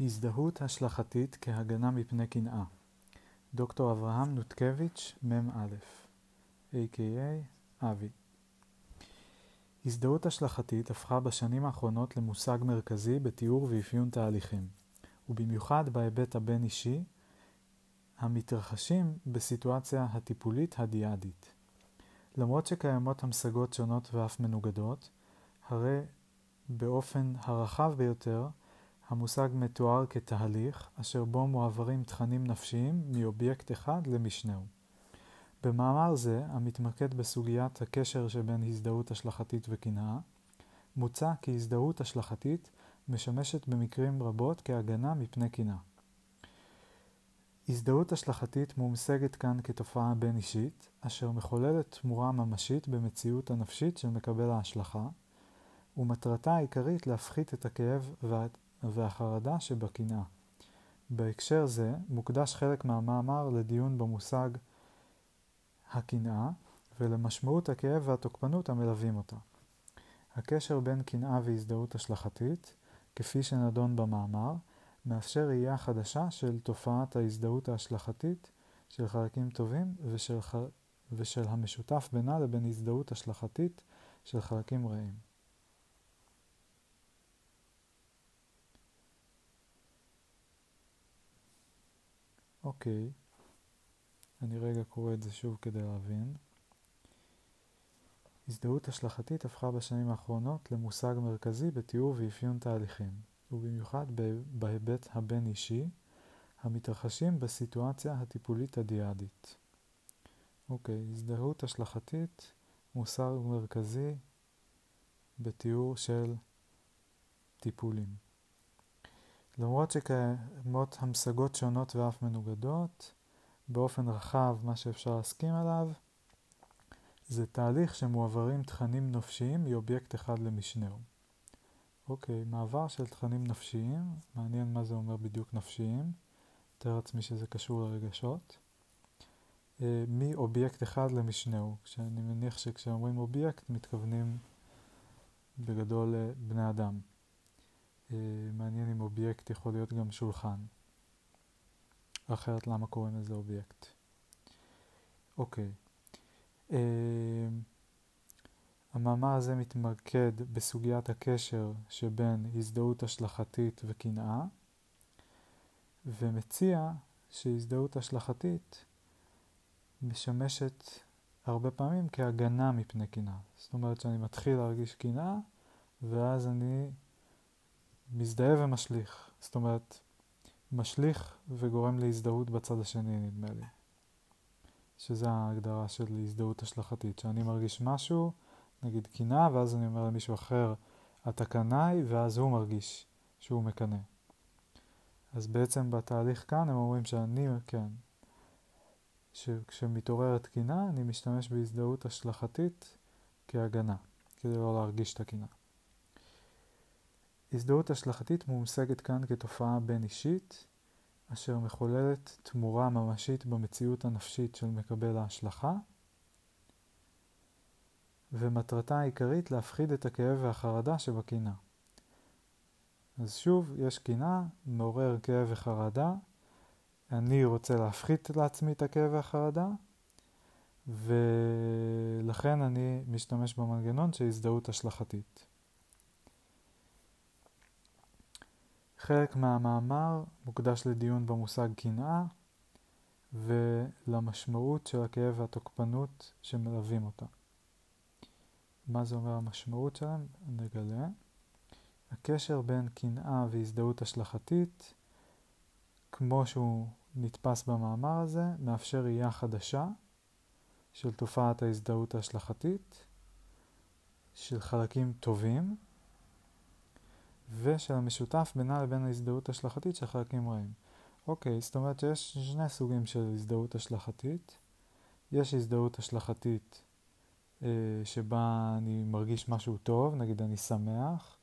הזדהות השלכתית כהגנה מפני קנאה דוקטור אברהם נותקביץ', מ"א, a.k.a. אבי הזדהות השלכתית הפכה בשנים האחרונות למושג מרכזי בתיאור ואפיון תהליכים, ובמיוחד בהיבט הבין-אישי, המתרחשים בסיטואציה הטיפולית הדיאדית. למרות שקיימות המשגות שונות ואף מנוגדות, הרי באופן הרחב ביותר המושג מתואר כתהליך אשר בו מועברים תכנים נפשיים מאובייקט אחד למשנהו. במאמר זה, המתמקד בסוגיית הקשר שבין הזדהות השלכתית וקנאה, מוצע כי הזדהות השלכתית משמשת במקרים רבות כהגנה מפני קנאה. הזדהות השלכתית מומשגת כאן כתופעה בין-אישית, אשר מחוללת תמורה ממשית במציאות הנפשית של מקבל ההשלכה, ומטרתה העיקרית להפחית את הכאב והחרדה שבקנאה. בהקשר זה מוקדש חלק מהמאמר לדיון במושג הקנאה ולמשמעות הכאב והתוקפנות המלווים אותה. הקשר בין קנאה והזדהות השלכתית, כפי שנדון במאמר, מאפשר ראייה חדשה של תופעת ההזדהות ההשלכתית של חלקים טובים ושל, ח... ושל המשותף בינה לבין הזדהות השלכתית של חלקים רעים. אוקיי, אני רגע קורא את זה שוב כדי להבין. הזדהות השלכתית הפכה בשנים האחרונות למושג מרכזי בתיאור ואפיון תהליכים, ובמיוחד בהיבט הבין-אישי, המתרחשים בסיטואציה הטיפולית הדיאדית. אוקיי, הזדהות השלכתית מושג מרכזי בתיאור של טיפולים. למרות שקיימות המשגות שונות ואף מנוגדות, באופן רחב מה שאפשר להסכים עליו זה תהליך שמועברים תכנים נפשיים מאובייקט אחד למשנהו. אוקיי, מעבר של תכנים נפשיים, מעניין מה זה אומר בדיוק נפשיים, מתאר לעצמי שזה קשור לרגשות, אה, מאובייקט אחד למשנהו, כשאני מניח שכשאומרים אובייקט מתכוונים בגדול אה, אדם. אה, מעניין אם אובייקט יכול להיות גם שולחן. אחרת למה קוראים לזה אובייקט? אוקיי. אה, המאמר הזה מתמקד בסוגיית הקשר שבין הזדהות השלכתית וקנאה, ומציע שהזדהות השלכתית משמשת הרבה פעמים כהגנה מפני קנאה. זאת אומרת שאני מתחיל להרגיש קנאה, ואז אני מזדהה ומשליך. זאת אומרת, משליך וגורם להזדהות בצד השני, נדמה לי. שזה ההגדרה של הזדהות השלכתית, שאני מרגיש משהו, נגיד קנאה, ואז אני אומר למישהו אחר, אתה קנאי, ואז הוא מרגיש שהוא מקנא. אז בעצם בתהליך כאן הם אומרים שאני, כן, שכשמתעוררת קנאה, אני משתמש בהזדהות השלכתית כהגנה, כדי לא להרגיש את הקנאה. הזדהות השלכתית מומשגת כאן כתופעה בין-אישית, אשר מחוללת תמורה ממשית במציאות הנפשית של מקבל ההשלכה, ומטרתה העיקרית להפחיד את הכאב והחרדה שבקנאה. אז שוב, יש קנאה, מעורר כאב וחרדה, אני רוצה להפחית לעצמי את הכאב והחרדה, ולכן אני משתמש במנגנון של הזדהות השלכתית. חלק מהמאמר מוקדש לדיון במושג קנאה ולמשמעות של הכאב והתוקפנות שמלווים אותה. מה זה אומר המשמעות שלהם? נגלה. הקשר בין קנאה והזדהות השלכתית, כמו שהוא נתפס במאמר הזה, מאפשר ראייה חדשה של תופעת ההזדהות ההשלכתית, של חלקים טובים, ושל המשותף בינה לבין ההזדהות השלכתית של חלקים רעים. אוקיי, זאת אומרת שיש שני סוגים של הזדהות השלכתית. יש הזדהות השלכתית אה, שבה אני מרגיש משהו טוב, נגיד אני שמח,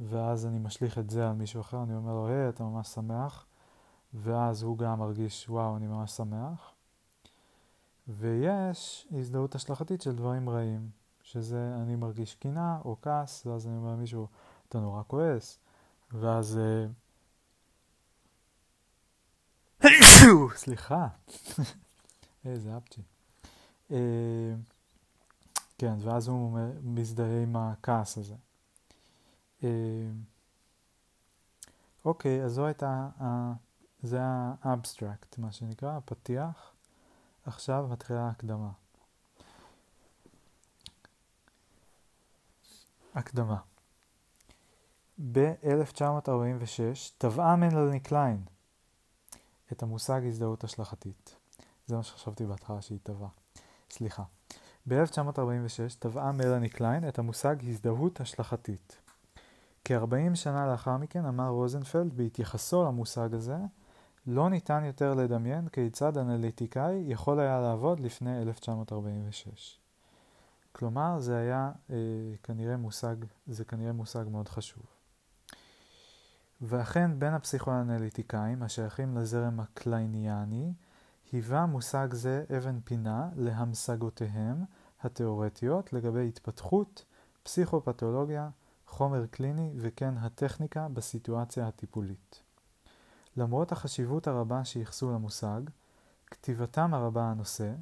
ואז אני משליך את זה על מישהו אחר, אני אומר לו, היי, אתה ממש שמח, ואז הוא גם מרגיש, וואו, אני ממש שמח. ויש הזדהות השלכתית של דברים רעים, שזה אני מרגיש קינה או כעס, ואז אני אומר למישהו, אתה נורא כועס, ואז uh, סליחה. איזה אפצ'י. אה, כן, ואז הוא מזדהה עם הכעס הזה. אה, אוקיי, אז זו הייתה, זה האבסטרקט, מה שנקרא, הפתיח. עכשיו מתחילה ההקדמה. הקדמה. ב-1946 טבעה מלני קליין את המושג הזדהות השלכתית. זה מה שחשבתי בהתחלה שהיא טבעה. סליחה. ב-1946 טבעה מלאני קליין את המושג הזדהות השלכתית. כ-40 שנה לאחר מכן אמר רוזנפלד בהתייחסו למושג הזה, לא ניתן יותר לדמיין כיצד אנליטיקאי יכול היה לעבוד לפני 1946. כלומר, זה היה אה, כנראה מושג, זה כנראה מושג מאוד חשוב. ואכן בין הפסיכואנליטיקאים השייכים לזרם הקלייניאני, היווה מושג זה אבן פינה להמשגותיהם התאורטיות לגבי התפתחות, פסיכופתולוגיה, חומר קליני וכן הטכניקה בסיטואציה הטיפולית. למרות החשיבות הרבה שייחסו למושג, כתיבתם הרבה, הנושא,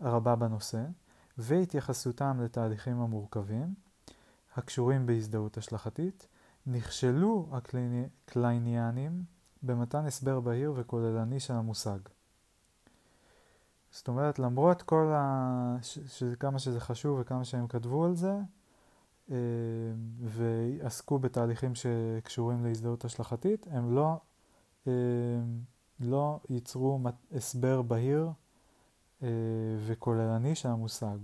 הרבה בנושא והתייחסותם לתהליכים המורכבים הקשורים בהזדהות השלכתית, נכשלו הקלייניאנים במתן הסבר בהיר וכוללני של המושג. זאת אומרת, למרות כל ה... ש... ש... כמה שזה חשוב וכמה שהם כתבו על זה, אה, ועסקו בתהליכים שקשורים להזדהות השלכתית, הם לא, אה, לא ייצרו הסבר בהיר אה, וכוללני של המושג,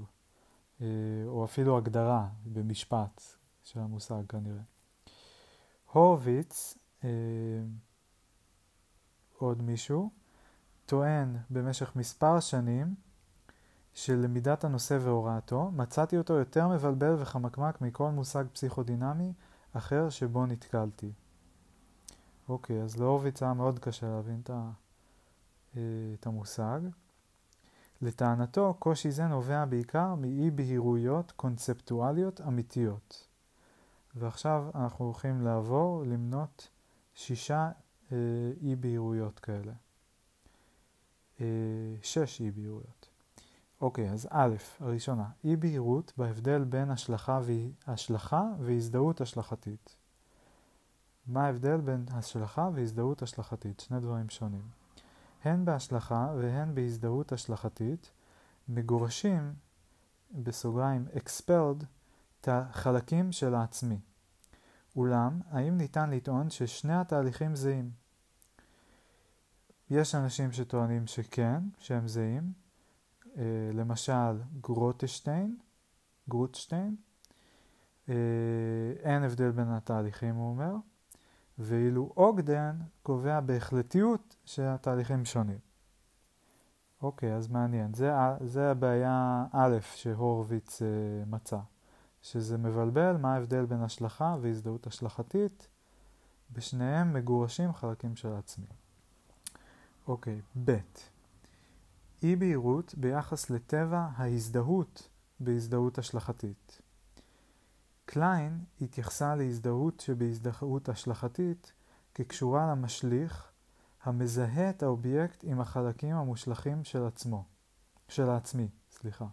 או אפילו הגדרה במשפט של המושג כנראה. הורוביץ, עוד מישהו, טוען במשך מספר שנים של למידת הנושא והוראתו, מצאתי אותו יותר מבלבל וחמקמק מכל מושג פסיכודינמי אחר שבו נתקלתי. אוקיי, אז להורוביץ היה מאוד קשה להבין את, ה, אה, את המושג. לטענתו, קושי זה נובע בעיקר מאי בהירויות קונספטואליות אמיתיות. ועכשיו אנחנו הולכים לעבור למנות שישה אה, אי בהירויות כאלה. אה, שש אי בהירויות. אוקיי, אז א', הראשונה, אי בהירות בהבדל בין השלכה, ו... השלכה והזדהות השלכתית. מה ההבדל בין השלכה והזדהות השלכתית? שני דברים שונים. הן בהשלכה והן בהזדהות השלכתית מגורשים, בסוגריים expelled, את החלקים של העצמי. אולם, האם ניתן לטעון ששני התהליכים זהים? יש אנשים שטוענים שכן, שהם זהים, אה, למשל גרוטשטיין, גרוטשטיין, אה, אין הבדל בין התהליכים הוא אומר, ואילו אוגדן קובע בהחלטיות שהתהליכים שונים. אוקיי, אז מעניין. זה, זה הבעיה א' שהורוביץ אה, מצא, שזה מבלבל מה ההבדל בין השלכה והזדהות השלכתית. בשניהם מגורשים חלקים של עצמי. אוקיי, ב' אי בהירות ביחס לטבע ההזדהות בהזדהות השלכתית. קליין התייחסה להזדהות שבהזדהות השלכתית כקשורה למשליך המזהה את האובייקט עם החלקים המושלכים של עצמו, של העצמי, סליחה.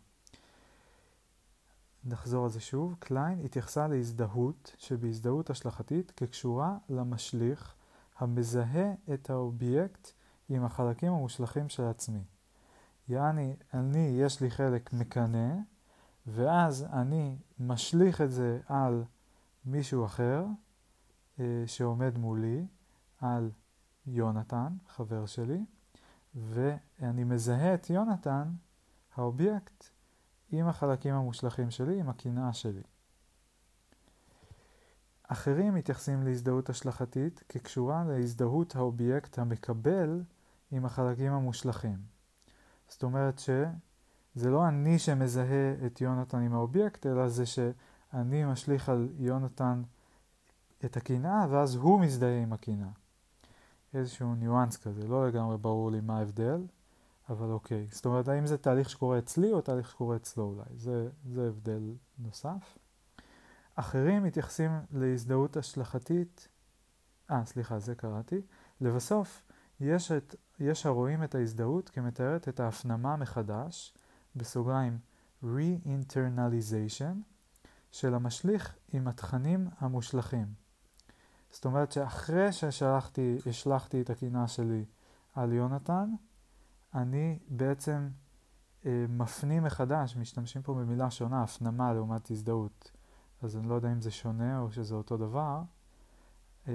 נחזור על זה שוב. קליין התייחסה להזדהות שבהזדהות השלכתית כקשורה למשליך המזהה את האובייקט עם החלקים המושלכים של עצמו. יעני, אני, יש לי חלק מקנא, ואז אני משליך את זה על מישהו אחר אה, שעומד מולי, על יונתן, חבר שלי, ואני מזהה את יונתן, האובייקט, עם החלקים המושלכים שלי, עם הקנאה שלי. אחרים מתייחסים להזדהות השלכתית כקשורה להזדהות האובייקט המקבל עם החלקים המושלכים. זאת אומרת שזה לא אני שמזהה את יונתן עם האובייקט, אלא זה שאני משליך על יונתן את הקנאה, ואז הוא מזדהה עם הקנאה. איזשהו ניואנס כזה, לא לגמרי ברור לי מה ההבדל, אבל אוקיי. זאת אומרת, האם זה תהליך שקורה אצלי או תהליך שקורה אצלו אולי? זה, זה הבדל נוסף. אחרים מתייחסים להזדהות השלכתית, אה, סליחה, זה קראתי. לבסוף, יש את יש הרואים את ההזדהות כמתארת את ההפנמה מחדש, בסוגריים re-internalization, של המשליך עם התכנים המושלכים. זאת אומרת שאחרי ששלחתי, השלכתי את הקינה שלי על יונתן, אני בעצם אה, מפנים מחדש, משתמשים פה במילה שונה, הפנמה לעומת הזדהות. אז אני לא יודע אם זה שונה או שזה אותו דבר, אה,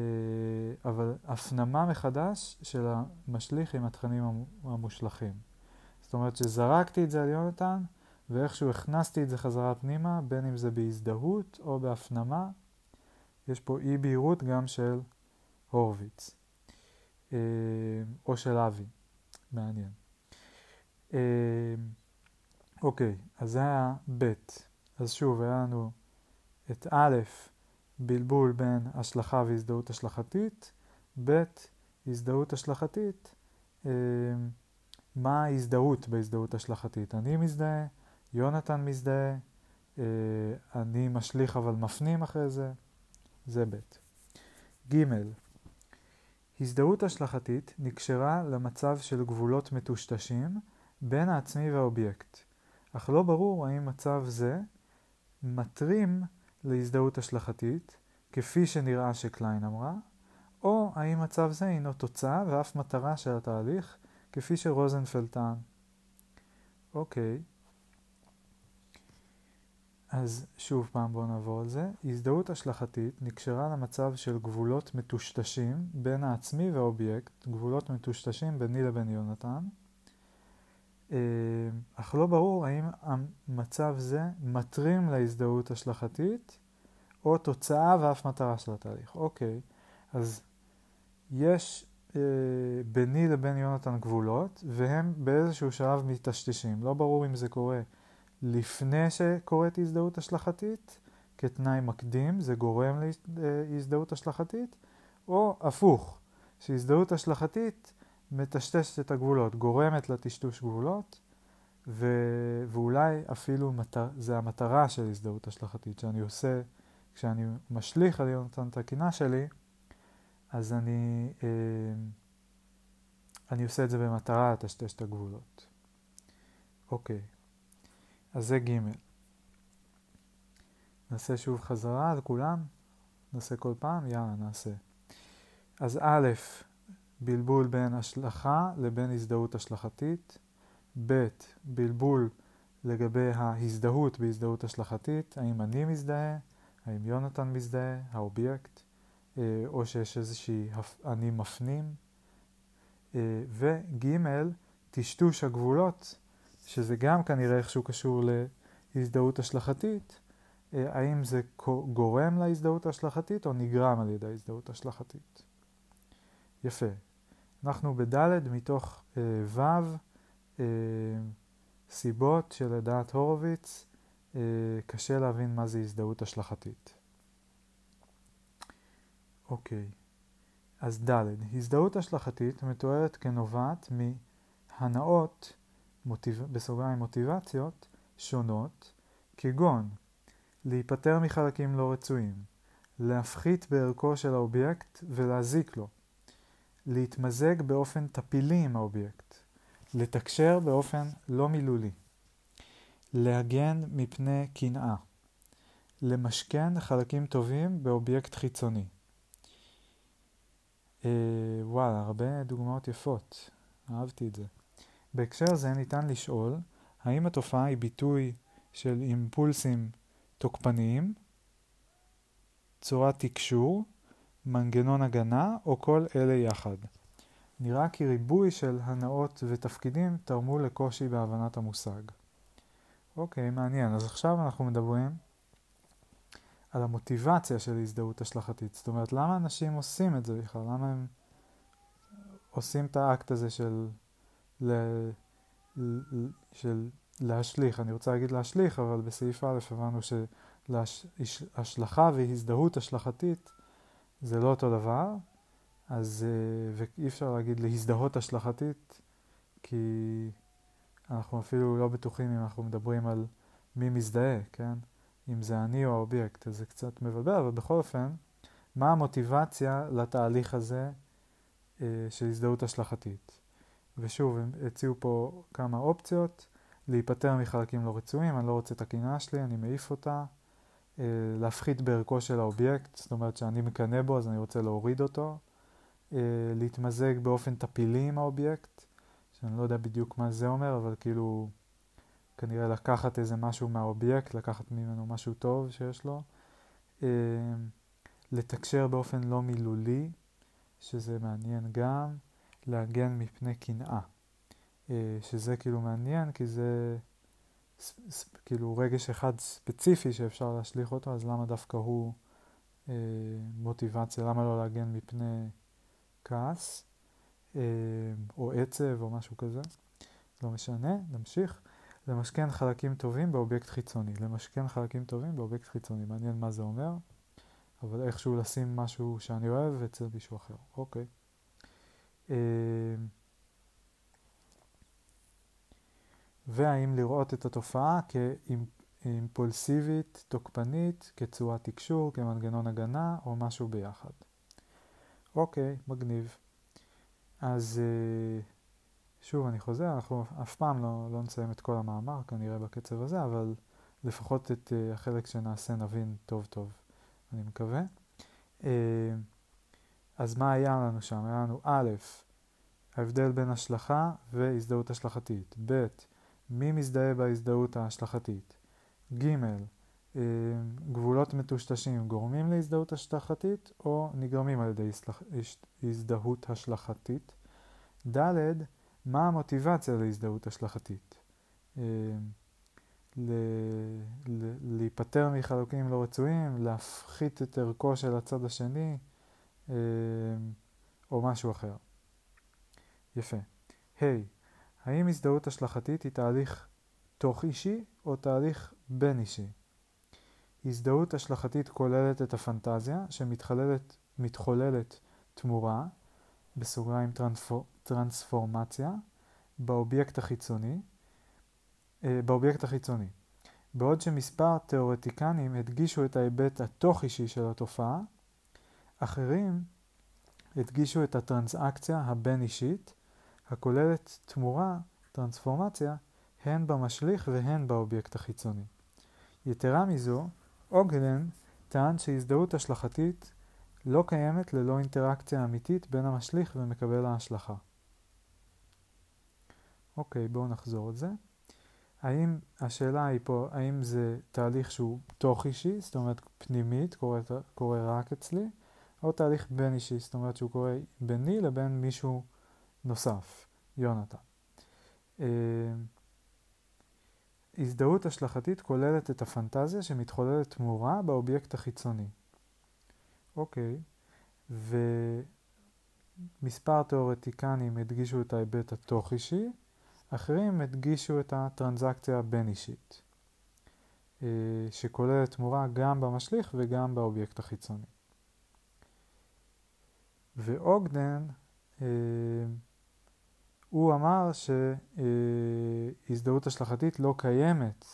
אבל הפנמה מחדש של המשליך עם התכנים המושלכים. זאת אומרת שזרקתי את זה על יונתן, ואיכשהו הכנסתי את זה חזרה פנימה, בין אם זה בהזדהות או בהפנמה. יש פה אי בהירות גם של הורוביץ, אה, או של אבי, מעניין. אה, אוקיי, אז זה היה ב', אז שוב, היה לנו את א', בלבול בין השלכה והזדהות השלכתית, ב', הזדהות השלכתית, אה, מה ההזדהות בהזדהות השלכתית? אני מזדהה, יונתן מזדהה, אה, אני משליך אבל מפנים אחרי זה, זה ב'. ג' הזדהות השלכתית נקשרה למצב של גבולות מטושטשים בין העצמי והאובייקט, אך לא ברור האם מצב זה מתרים להזדהות השלכתית, כפי שנראה שקליין אמרה, או האם מצב זה הינו תוצאה ואף מטרה של התהליך, כפי שרוזנפלד טען. אוקיי. אז שוב פעם בואו נעבור על זה. הזדהות השלכתית נקשרה למצב של גבולות מטושטשים בין העצמי והאובייקט, גבולות מטושטשים ביני לבין יונתן, אך לא ברור האם המצב זה מתרים להזדהות השלכתית או תוצאה ואף מטרה של התהליך. אוקיי, אז יש אה, ביני לבין יונתן גבולות והם באיזשהו שלב מטשטשים. לא ברור אם זה קורה לפני שקורית הזדהות השלכתית, כתנאי מקדים, זה גורם להזדהות השלכתית, או הפוך, שהזדהות השלכתית מטשטשת את הגבולות, גורמת לטשטוש גבולות, ו... ואולי אפילו מטר... זה המטרה של הזדהות השלכתית, שאני עושה, כשאני משליך על יונתן את הקינה שלי, אז אני, אה, אני עושה את זה במטרה לטשטש את הגבולות. אוקיי, אז זה ג' נעשה שוב חזרה על כולם, נעשה כל פעם, יאללה נעשה. אז א', בלבול בין השלכה לבין הזדהות השלכתית, ב', בלבול לגבי ההזדהות בהזדהות השלכתית, האם אני מזדהה, האם יונתן מזדהה, האובייקט, אה, או שיש איזושהי אני מפנים, אה, וג', טשטוש הגבולות, שזה גם כנראה איכשהו קשור להזדהות השלכתית, אה, האם זה גורם להזדהות השלכתית או נגרם על ידי ההזדהות השלכתית. יפה. אנחנו בד' מתוך אה, ו', אה, סיבות שלדעת הורוביץ אה, קשה להבין מה זה הזדהות השלכתית. אוקיי, אז ד', הזדהות השלכתית מתוארת כנובעת מהנאות, מוטיב... בסוגריים מוטיבציות, שונות, כגון להיפטר מחלקים לא רצויים, להפחית בערכו של האובייקט ולהזיק לו, להתמזג באופן טפילי עם האובייקט, לתקשר באופן לא מילולי, להגן מפני קנאה, לשכן חלקים טובים באובייקט חיצוני. אה, וואלה, הרבה דוגמאות יפות, אהבתי את זה. בהקשר זה ניתן לשאול, האם התופעה היא ביטוי של אימפולסים תוקפניים, צורת תקשור, מנגנון הגנה או כל אלה יחד. נראה כי ריבוי של הנאות ותפקידים תרמו לקושי בהבנת המושג. אוקיי, מעניין. אז עכשיו אנחנו מדברים על המוטיבציה של הזדהות השלכתית. זאת אומרת, למה אנשים עושים את זה בכלל? למה הם עושים את האקט הזה של, ל... של להשליך? אני רוצה להגיד להשליך, אבל בסעיף א' הבנו שהשלכה והזדהות השלכתית זה לא אותו דבר, אז, אה, ואי אפשר להגיד להזדהות השלכתית, כי אנחנו אפילו לא בטוחים אם אנחנו מדברים על מי מזדהה, כן? אם זה אני או האובייקט, אז זה קצת מבלבל, אבל בכל אופן, מה המוטיבציה לתהליך הזה אה, של הזדהות השלכתית? ושוב, הם הציעו פה כמה אופציות, להיפטר מחלקים לא רצויים, אני לא רוצה את הקנאה שלי, אני מעיף אותה, להפחית בערכו של האובייקט, זאת אומרת שאני מקנא בו אז אני רוצה להוריד אותו, אה, להתמזג באופן טפילי עם האובייקט, שאני לא יודע בדיוק מה זה אומר, אבל כאילו כנראה לקחת איזה משהו מהאובייקט, לקחת ממנו משהו טוב שיש לו, אה, לתקשר באופן לא מילולי, שזה מעניין גם, להגן מפני קנאה, שזה כאילו מעניין כי זה כאילו רגש אחד ספציפי שאפשר להשליך אותו, אז למה דווקא הוא אה, מוטיבציה, למה לא להגן מפני כעס, אה, או עצב או משהו כזה, לא משנה, נמשיך. למשכן חלקים טובים באובייקט חיצוני. למשכן חלקים טובים באובייקט חיצוני. מעניין מה זה אומר, אבל איכשהו לשים משהו שאני אוהב אצל מישהו אחר. אוקיי. אה, והאם לראות את התופעה כאימפולסיבית, תוקפנית, כצורת תקשור, כמנגנון הגנה או משהו ביחד. אוקיי, מגניב. אז אה, שוב אני חוזר, אנחנו אף פעם לא, לא נסיים את כל המאמר כנראה בקצב הזה, אבל לפחות את אה, החלק שנעשה נבין טוב טוב, אני מקווה. אה, אז מה היה לנו שם? היה לנו א', ההבדל בין השלכה והזדהות השלכתית, ב', מי מזדהה בהזדהות ההשלכתית? ג. אה, גבולות מטושטשים גורמים להזדהות השלכתית או נגרמים על ידי הזדהות השלכתית? ד. מה המוטיבציה להזדהות השלכתית? אה, להיפטר מחלוקים לא רצויים, להפחית את ערכו של הצד השני אה, או משהו אחר. יפה. ה' hey, האם הזדהות השלכתית היא תהליך תוך אישי או תהליך בין אישי? הזדהות השלכתית כוללת את הפנטזיה שמתחוללת תמורה, בסוגריים טרנספור, טרנספורמציה, באובייקט החיצוני, אה, באובייקט החיצוני. בעוד שמספר תאורטיקנים הדגישו את ההיבט התוך אישי של התופעה, אחרים הדגישו את הטרנסאקציה הבין אישית הכוללת תמורה, טרנספורמציה, הן במשליך והן באובייקט החיצוני. יתרה מזו, אוגלן טען שהזדהות השלכתית לא קיימת ללא אינטראקציה אמיתית בין המשליך ומקבל ההשלכה. אוקיי, בואו נחזור על זה. האם, השאלה היא פה, האם זה תהליך שהוא תוך אישי, זאת אומרת פנימית, קורה, קורה רק אצלי, או תהליך בין אישי, זאת אומרת שהוא קורה ביני לבין מישהו נוסף, יונתן. אה, הזדהות השלכתית כוללת את הפנטזיה שמתחוללת תמורה באובייקט החיצוני. אוקיי, ומספר תיאורטיקנים הדגישו את ההיבט התוך-אישי, אחרים הדגישו את הטרנזקציה הבין-אישית, אה, שכוללת תמורה גם במשליך וגם באובייקט החיצוני. ואוגדן אה, הוא אמר שהזדהות השלכתית לא קיימת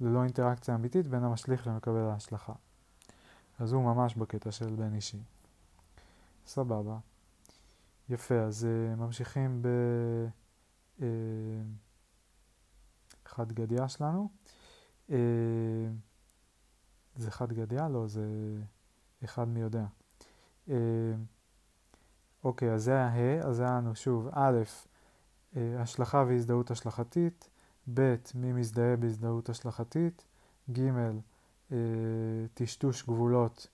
ללא אינטראקציה אמיתית בין המשליך למקבל ההשלכה. אז הוא ממש בקטע של בן אישי. סבבה. יפה, אז uh, ממשיכים ב... Uh, חד גדיה שלנו. Uh, זה חד גדיה? לא, זה אחד מי יודע. Uh, אוקיי, אז זה היה ה', אז היה לנו שוב, א', השלכה והזדהות השלכתית, ב' מי מזדהה בהזדהות השלכתית, ג' אה, טשטוש גבולות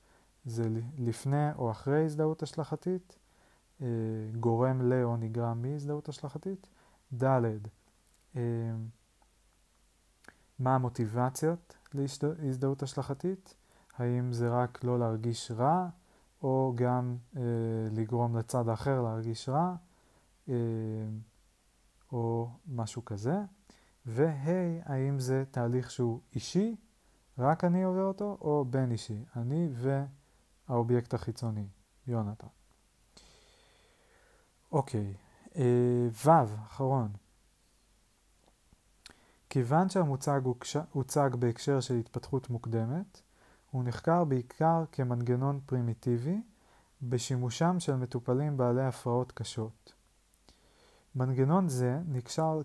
זה לפני או אחרי הזדהות השלכתית, אה, גורם ל או נגרם מהזדהות השלכתית, ד' מה המוטיבציות להזדהות השלכתית, האם זה רק לא להרגיש רע או גם לגרום לצד האחר להרגיש רע, או משהו כזה, והי, האם זה תהליך שהוא אישי, רק אני עובר אותו, או בין אישי, אני והאובייקט החיצוני, יונתן. אוקיי, אה, ו', אחרון. כיוון שהמושג הוצג בהקשר של התפתחות מוקדמת, הוא נחקר בעיקר כמנגנון פרימיטיבי בשימושם של מטופלים בעלי הפרעות קשות. מנגנון זה נקשר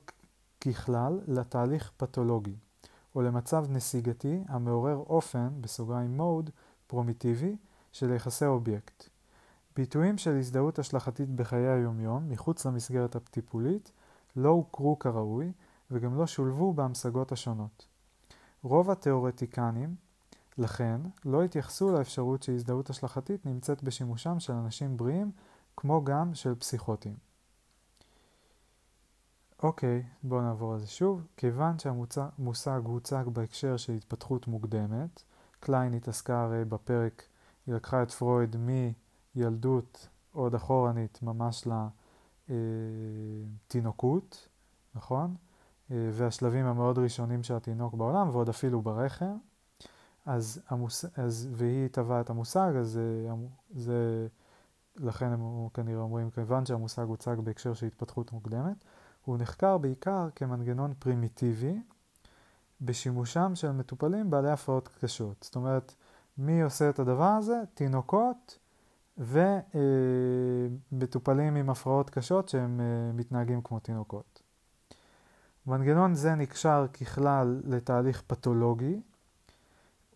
ככלל לתהליך פתולוגי, או למצב נסיגתי המעורר אופן, בסוגריים מוד, פרימיטיבי, של יחסי אובייקט. ביטויים של הזדהות השלכתית בחיי היומיום, מחוץ למסגרת הטיפולית, לא הוכרו כראוי, וגם לא שולבו בהמשגות השונות. רוב התיאורטיקנים, לכן, לא התייחסו לאפשרות שהזדהות השלכתית נמצאת בשימושם של אנשים בריאים, כמו גם של פסיכוטים. אוקיי, בואו נעבור על זה שוב. כיוון שהמושג הוצג בהקשר של התפתחות מוקדמת, קליין התעסקה הרי בפרק, היא לקחה את פרויד מילדות עוד אחורנית ממש לתינוקות, נכון? והשלבים המאוד ראשונים של התינוק בעולם, ועוד אפילו ברחם. אז, המוס... אז והיא טבעה את המושג, אז זה, לכן הם כנראה אומרים, כיוון שהמושג הוצג בהקשר של התפתחות מוקדמת, הוא נחקר בעיקר כמנגנון פרימיטיבי בשימושם של מטופלים בעלי הפרעות קשות. זאת אומרת, מי עושה את הדבר הזה? תינוקות ומטופלים עם הפרעות קשות שהם אה, מתנהגים כמו תינוקות. מנגנון זה נקשר ככלל לתהליך פתולוגי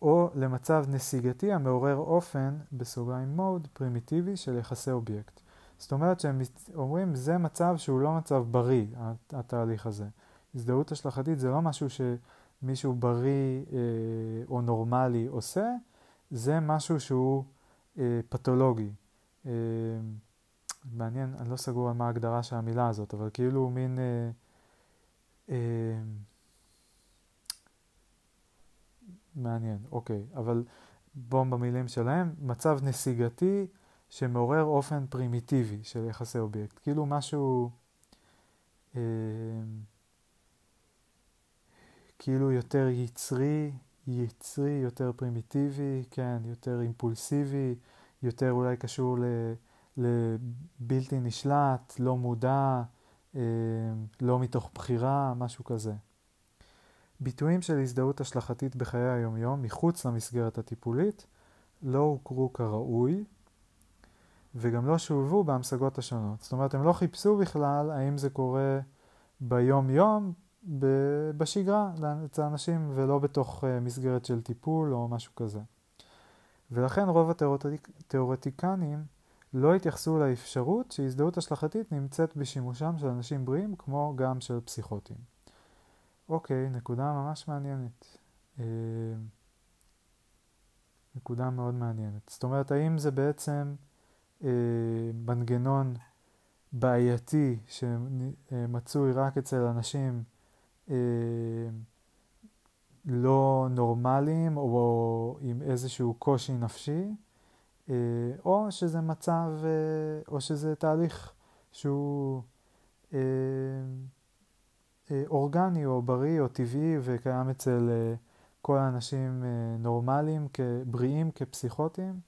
או למצב נסיגתי המעורר אופן, בסוגריים מוד, פרימיטיבי של יחסי אובייקט. זאת אומרת שהם אומרים זה מצב שהוא לא מצב בריא, התהליך הזה. הזדהות השלכתית זה לא משהו שמישהו בריא אה, או נורמלי עושה, זה משהו שהוא אה, פתולוגי. אה, מעניין, אני לא סגור על מה ההגדרה של המילה הזאת, אבל כאילו מין... אה, אה, מעניין, אוקיי, אבל בואו במילים שלהם, מצב נסיגתי שמעורר אופן פרימיטיבי של יחסי אובייקט, כאילו משהו אה, כאילו יותר יצרי, יצרי, יותר פרימיטיבי, כן, יותר אימפולסיבי, יותר אולי קשור לבלתי נשלט, לא מודע, אה, לא מתוך בחירה, משהו כזה. ביטויים של הזדהות השלכתית בחיי היומיום מחוץ למסגרת הטיפולית לא הוכרו כראוי וגם לא שולבו בהמשגות השונות. זאת אומרת, הם לא חיפשו בכלל האם זה קורה ביום-יום, בשגרה, אצל אנשים, ולא בתוך אה, מסגרת של טיפול או משהו כזה. ולכן רוב התיאורטיקנים לא התייחסו לאפשרות שהזדהות השלכתית נמצאת בשימושם של אנשים בריאים כמו גם של פסיכוטים. אוקיי, נקודה ממש מעניינת. אה, נקודה מאוד מעניינת. זאת אומרת, האם זה בעצם מנגנון בעייתי שמצוי רק אצל אנשים אה, לא נורמליים או עם איזשהו קושי נפשי, אה, או שזה מצב, אה, או שזה תהליך שהוא אה, אה, אורגני או בריא או טבעי וקיים אצל אה, כל האנשים אה, נורמליים, בריאים כפסיכוטיים.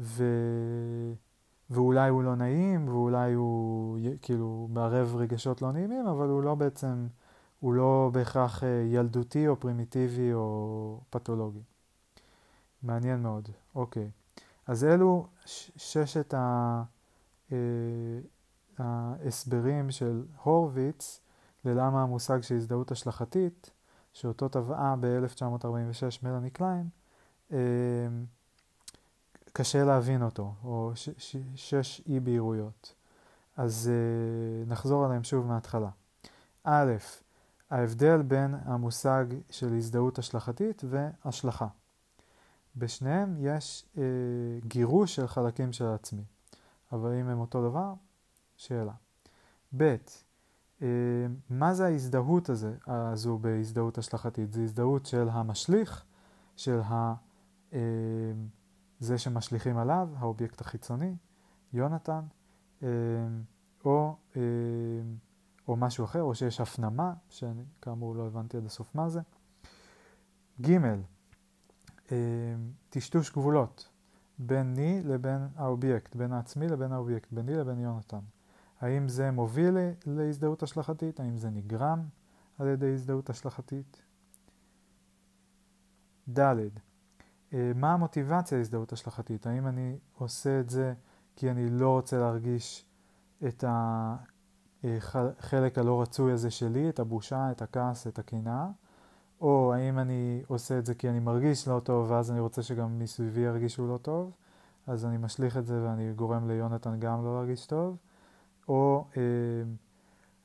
ו... ואולי הוא לא נעים, ואולי הוא כאילו מערב רגשות לא נעימים, אבל הוא לא בעצם, הוא לא בהכרח ילדותי או פרימיטיבי או פתולוגי. מעניין מאוד, אוקיי. אז אלו ששת ה... ההסברים של הורוביץ ללמה המושג של הזדהות השלכתית, שאותו טבעה ב-1946 מלאני קליין, אמ, קשה להבין אותו, או ש- ש- שש אי בהירויות. אז uh, נחזור עליהם שוב מההתחלה. א', ההבדל בין המושג של הזדהות השלכתית והשלכה. בשניהם יש uh, גירוש של חלקים של עצמי, אבל אם הם אותו דבר, שאלה. ב', אה, מה זה ההזדהות הזה, הזו בהזדהות השלכתית? זה הזדהות של המשליך, של ה, אה, זה שמשליכים עליו, האובייקט החיצוני, יונתן, אה, או, או משהו אחר, או שיש הפנמה, שאני כאמור לא הבנתי עד הסוף מה זה. ג', טשטוש גבולות ביני לבין האובייקט, בין העצמי לבין האובייקט, ביני לבין יונתן. האם זה מוביל להזדהות השלכתית? האם זה נגרם על ידי הזדהות השלכתית? ד', מה המוטיבציה להזדהות השלכתית? האם אני עושה את זה כי אני לא רוצה להרגיש את החלק הלא רצוי הזה שלי, את הבושה, את הכעס, את הקנאה, או האם אני עושה את זה כי אני מרגיש לא טוב ואז אני רוצה שגם מסביבי ירגישו לא טוב, אז אני משליך את זה ואני גורם ליונתן גם לא להרגיש טוב, או אה,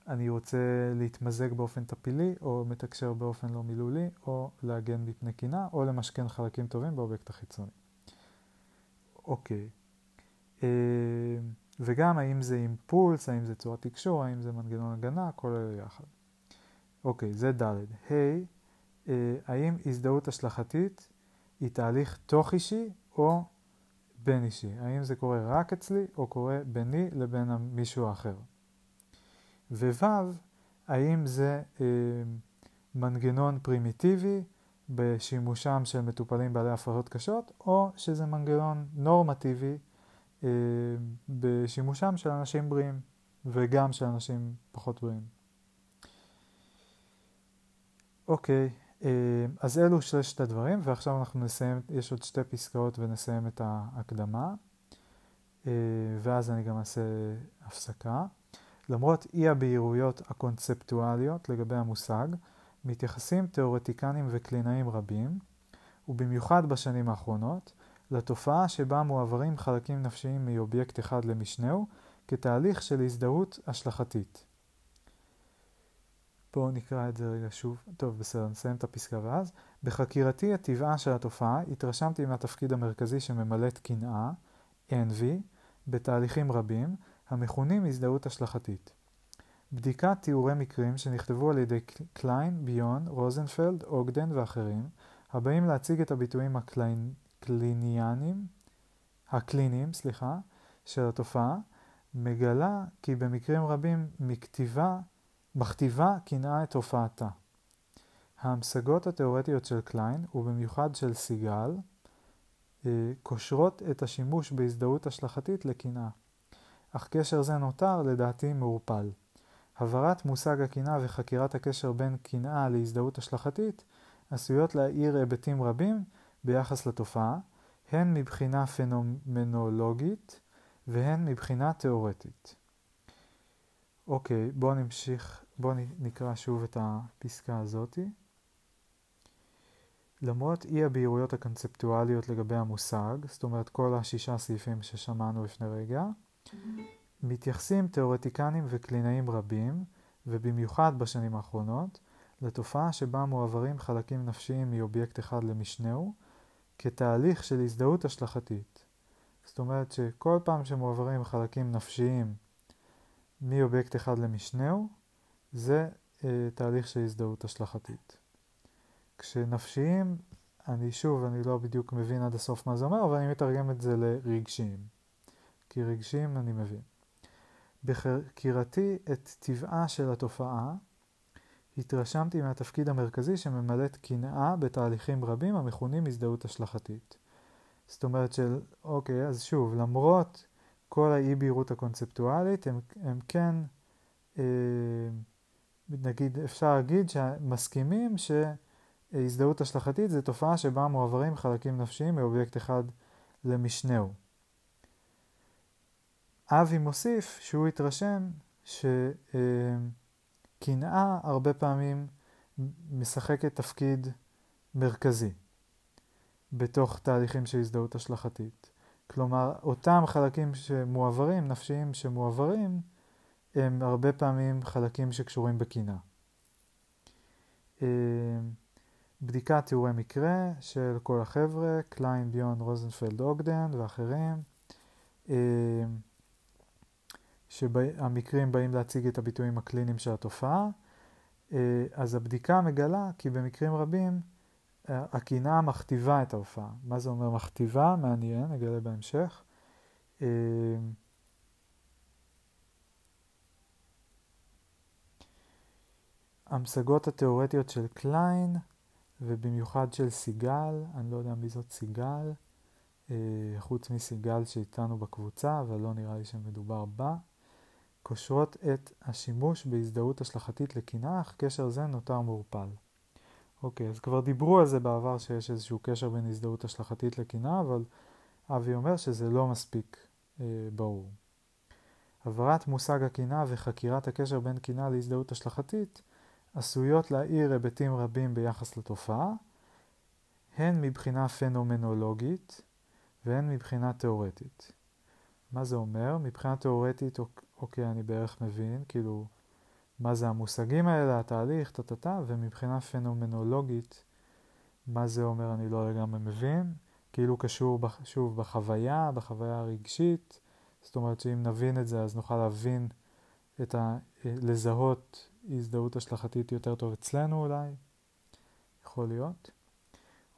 אני רוצה להתמזג באופן טפילי, או מתקשר באופן לא מילולי, או להגן מפני קינה, או למשכן חלקים טובים באובייקט החיצוני. אוקיי. אה, וגם האם זה אימפולס, האם זה צורת תקשור, האם זה מנגנון הגנה, כל אלה יחד. אוקיי, זה ד'. ה', אה, האם הזדהות השלכתית היא תהליך תוך אישי או בין אישי? האם זה קורה רק אצלי או קורה ביני לבין מישהו אחר? וו', האם זה אה, מנגנון פרימיטיבי בשימושם של מטופלים בעלי הפרעות קשות, או שזה מנגנון נורמטיבי אה, בשימושם של אנשים בריאים, וגם של אנשים פחות בריאים. אוקיי, אה, אז אלו שלושת הדברים, ועכשיו אנחנו נסיים, יש עוד שתי פסקאות ונסיים את ההקדמה, אה, ואז אני גם אעשה הפסקה. למרות אי הבהירויות הקונספטואליות לגבי המושג, מתייחסים תאורטיקנים וקלינאים רבים, ובמיוחד בשנים האחרונות, לתופעה שבה מועברים חלקים נפשיים מאובייקט אחד למשנהו כתהליך של הזדהות השלכתית. בואו נקרא את זה רגע שוב. טוב, בסדר, נסיים את הפסקה ואז. בחקירתי את טבעה של התופעה התרשמתי מהתפקיד המרכזי שממלאת קנאה, envy, בתהליכים רבים, המכונים הזדהות השלכתית. בדיקת תיאורי מקרים שנכתבו על ידי קליין, ביון, רוזנפלד, אוגדן ואחרים, הבאים להציג את הביטויים הקליניאנים, הקליניים, סליחה, של התופעה, מגלה כי במקרים רבים מכתיבה, בכתיבה קנאה את הופעתה. ההמשגות התאורטיות של קליין, ובמיוחד של סיגל, אה, קושרות את השימוש בהזדהות השלכתית לקנאה. אך קשר זה נותר לדעתי מעורפל. הבהרת מושג הקנאה וחקירת הקשר בין קנאה להזדהות השלכתית עשויות להאיר היבטים רבים ביחס לתופעה, הן מבחינה פנומנולוגית והן מבחינה תאורטית. אוקיי, בואו נמשיך, בואו נקרא שוב את הפסקה הזאתי. למרות אי הבהירויות הקונספטואליות לגבי המושג, זאת אומרת כל השישה סעיפים ששמענו לפני רגע, מתייחסים תאורטיקנים וקלינאים רבים, ובמיוחד בשנים האחרונות, לתופעה שבה מועברים חלקים נפשיים מאובייקט אחד למשנהו, כתהליך של הזדהות השלכתית. זאת אומרת שכל פעם שמועברים חלקים נפשיים מאובייקט אחד למשנהו, זה אה, תהליך של הזדהות השלכתית. כשנפשיים, אני שוב, אני לא בדיוק מבין עד הסוף מה זה אומר, אבל אני מתרגם את זה לרגשיים. כי רגשיים אני מבין. בחקירתי את טבעה של התופעה, התרשמתי מהתפקיד המרכזי שממלאת קנאה בתהליכים רבים המכונים הזדהות השלכתית. זאת אומרת של, אוקיי, אז שוב, למרות כל האי בהירות הקונספטואלית, הם, הם כן, אה, נגיד, אפשר להגיד שמסכימים שהזדהות השלכתית זה תופעה שבה מועברים חלקים נפשיים מאובייקט אחד למשנהו. אבי מוסיף שהוא התרשם שקנאה הרבה פעמים משחקת תפקיד מרכזי בתוך תהליכים של הזדהות השלכתית. כלומר, אותם חלקים שמועברים, נפשיים שמועברים, הם הרבה פעמים חלקים שקשורים בקנאה. בדיקת תיאורי מקרה של כל החבר'ה, קליין, ביון, רוזנפלד, אוגדן ואחרים. שהמקרים באים להציג את הביטויים הקליניים של התופעה, אה, אז הבדיקה מגלה כי במקרים רבים אה, הקנאה מכתיבה את ההופעה. מה זה אומר מכתיבה? מעניין, נגלה בהמשך. אה, המשגות התיאורטיות של קליין, ובמיוחד של סיגל, אני לא יודע מי זאת סיגל, חוץ מסיגל שאיתנו בקבוצה, אבל לא נראה לי שמדובר בה. קושרות את השימוש בהזדהות השלכתית לקנאה, אך קשר זה נותר מעורפל. אוקיי, אז כבר דיברו על זה בעבר שיש איזשהו קשר בין הזדהות השלכתית לקנאה, אבל אבי אומר שזה לא מספיק אה, ברור. הבהרת מושג הקינה וחקירת הקשר בין קינה להזדהות השלכתית עשויות להאיר היבטים רבים ביחס לתופעה, הן מבחינה פנומנולוגית והן מבחינה תאורטית. מה זה אומר? מבחינה תאורטית, אוקיי, אני בערך מבין, כאילו, מה זה המושגים האלה, התהליך, טה-טה-טה, ומבחינה פנומנולוגית, מה זה אומר אני לא לגמרי מבין, כאילו קשור שוב בחוויה, בחוויה הרגשית, זאת אומרת שאם נבין את זה אז נוכל להבין את ה... לזהות הזדהות השלכתית יותר טוב אצלנו אולי, יכול להיות.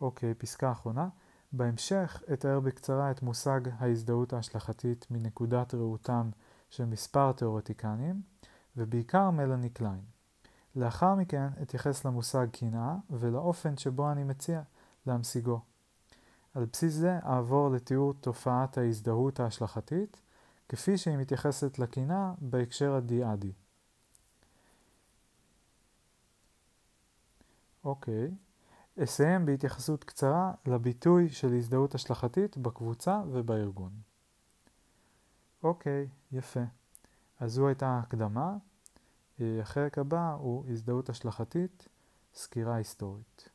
אוקיי, פסקה אחרונה. בהמשך אתאר בקצרה את מושג ההזדהות ההשלכתית מנקודת ראותם של מספר תאורטיקנים, ובעיקר מלאני קליין. לאחר מכן אתייחס למושג קנאה ולאופן שבו אני מציע להמשיגו. על בסיס זה אעבור לתיאור תופעת ההזדהות ההשלכתית, כפי שהיא מתייחסת לקנאה בהקשר הדיאדי. אוקיי, אסיים בהתייחסות קצרה לביטוי של הזדהות השלכתית בקבוצה ובארגון. אוקיי, יפה. אז זו הייתה ההקדמה. החלק הבא הוא הזדהות השלכתית, סקירה היסטורית.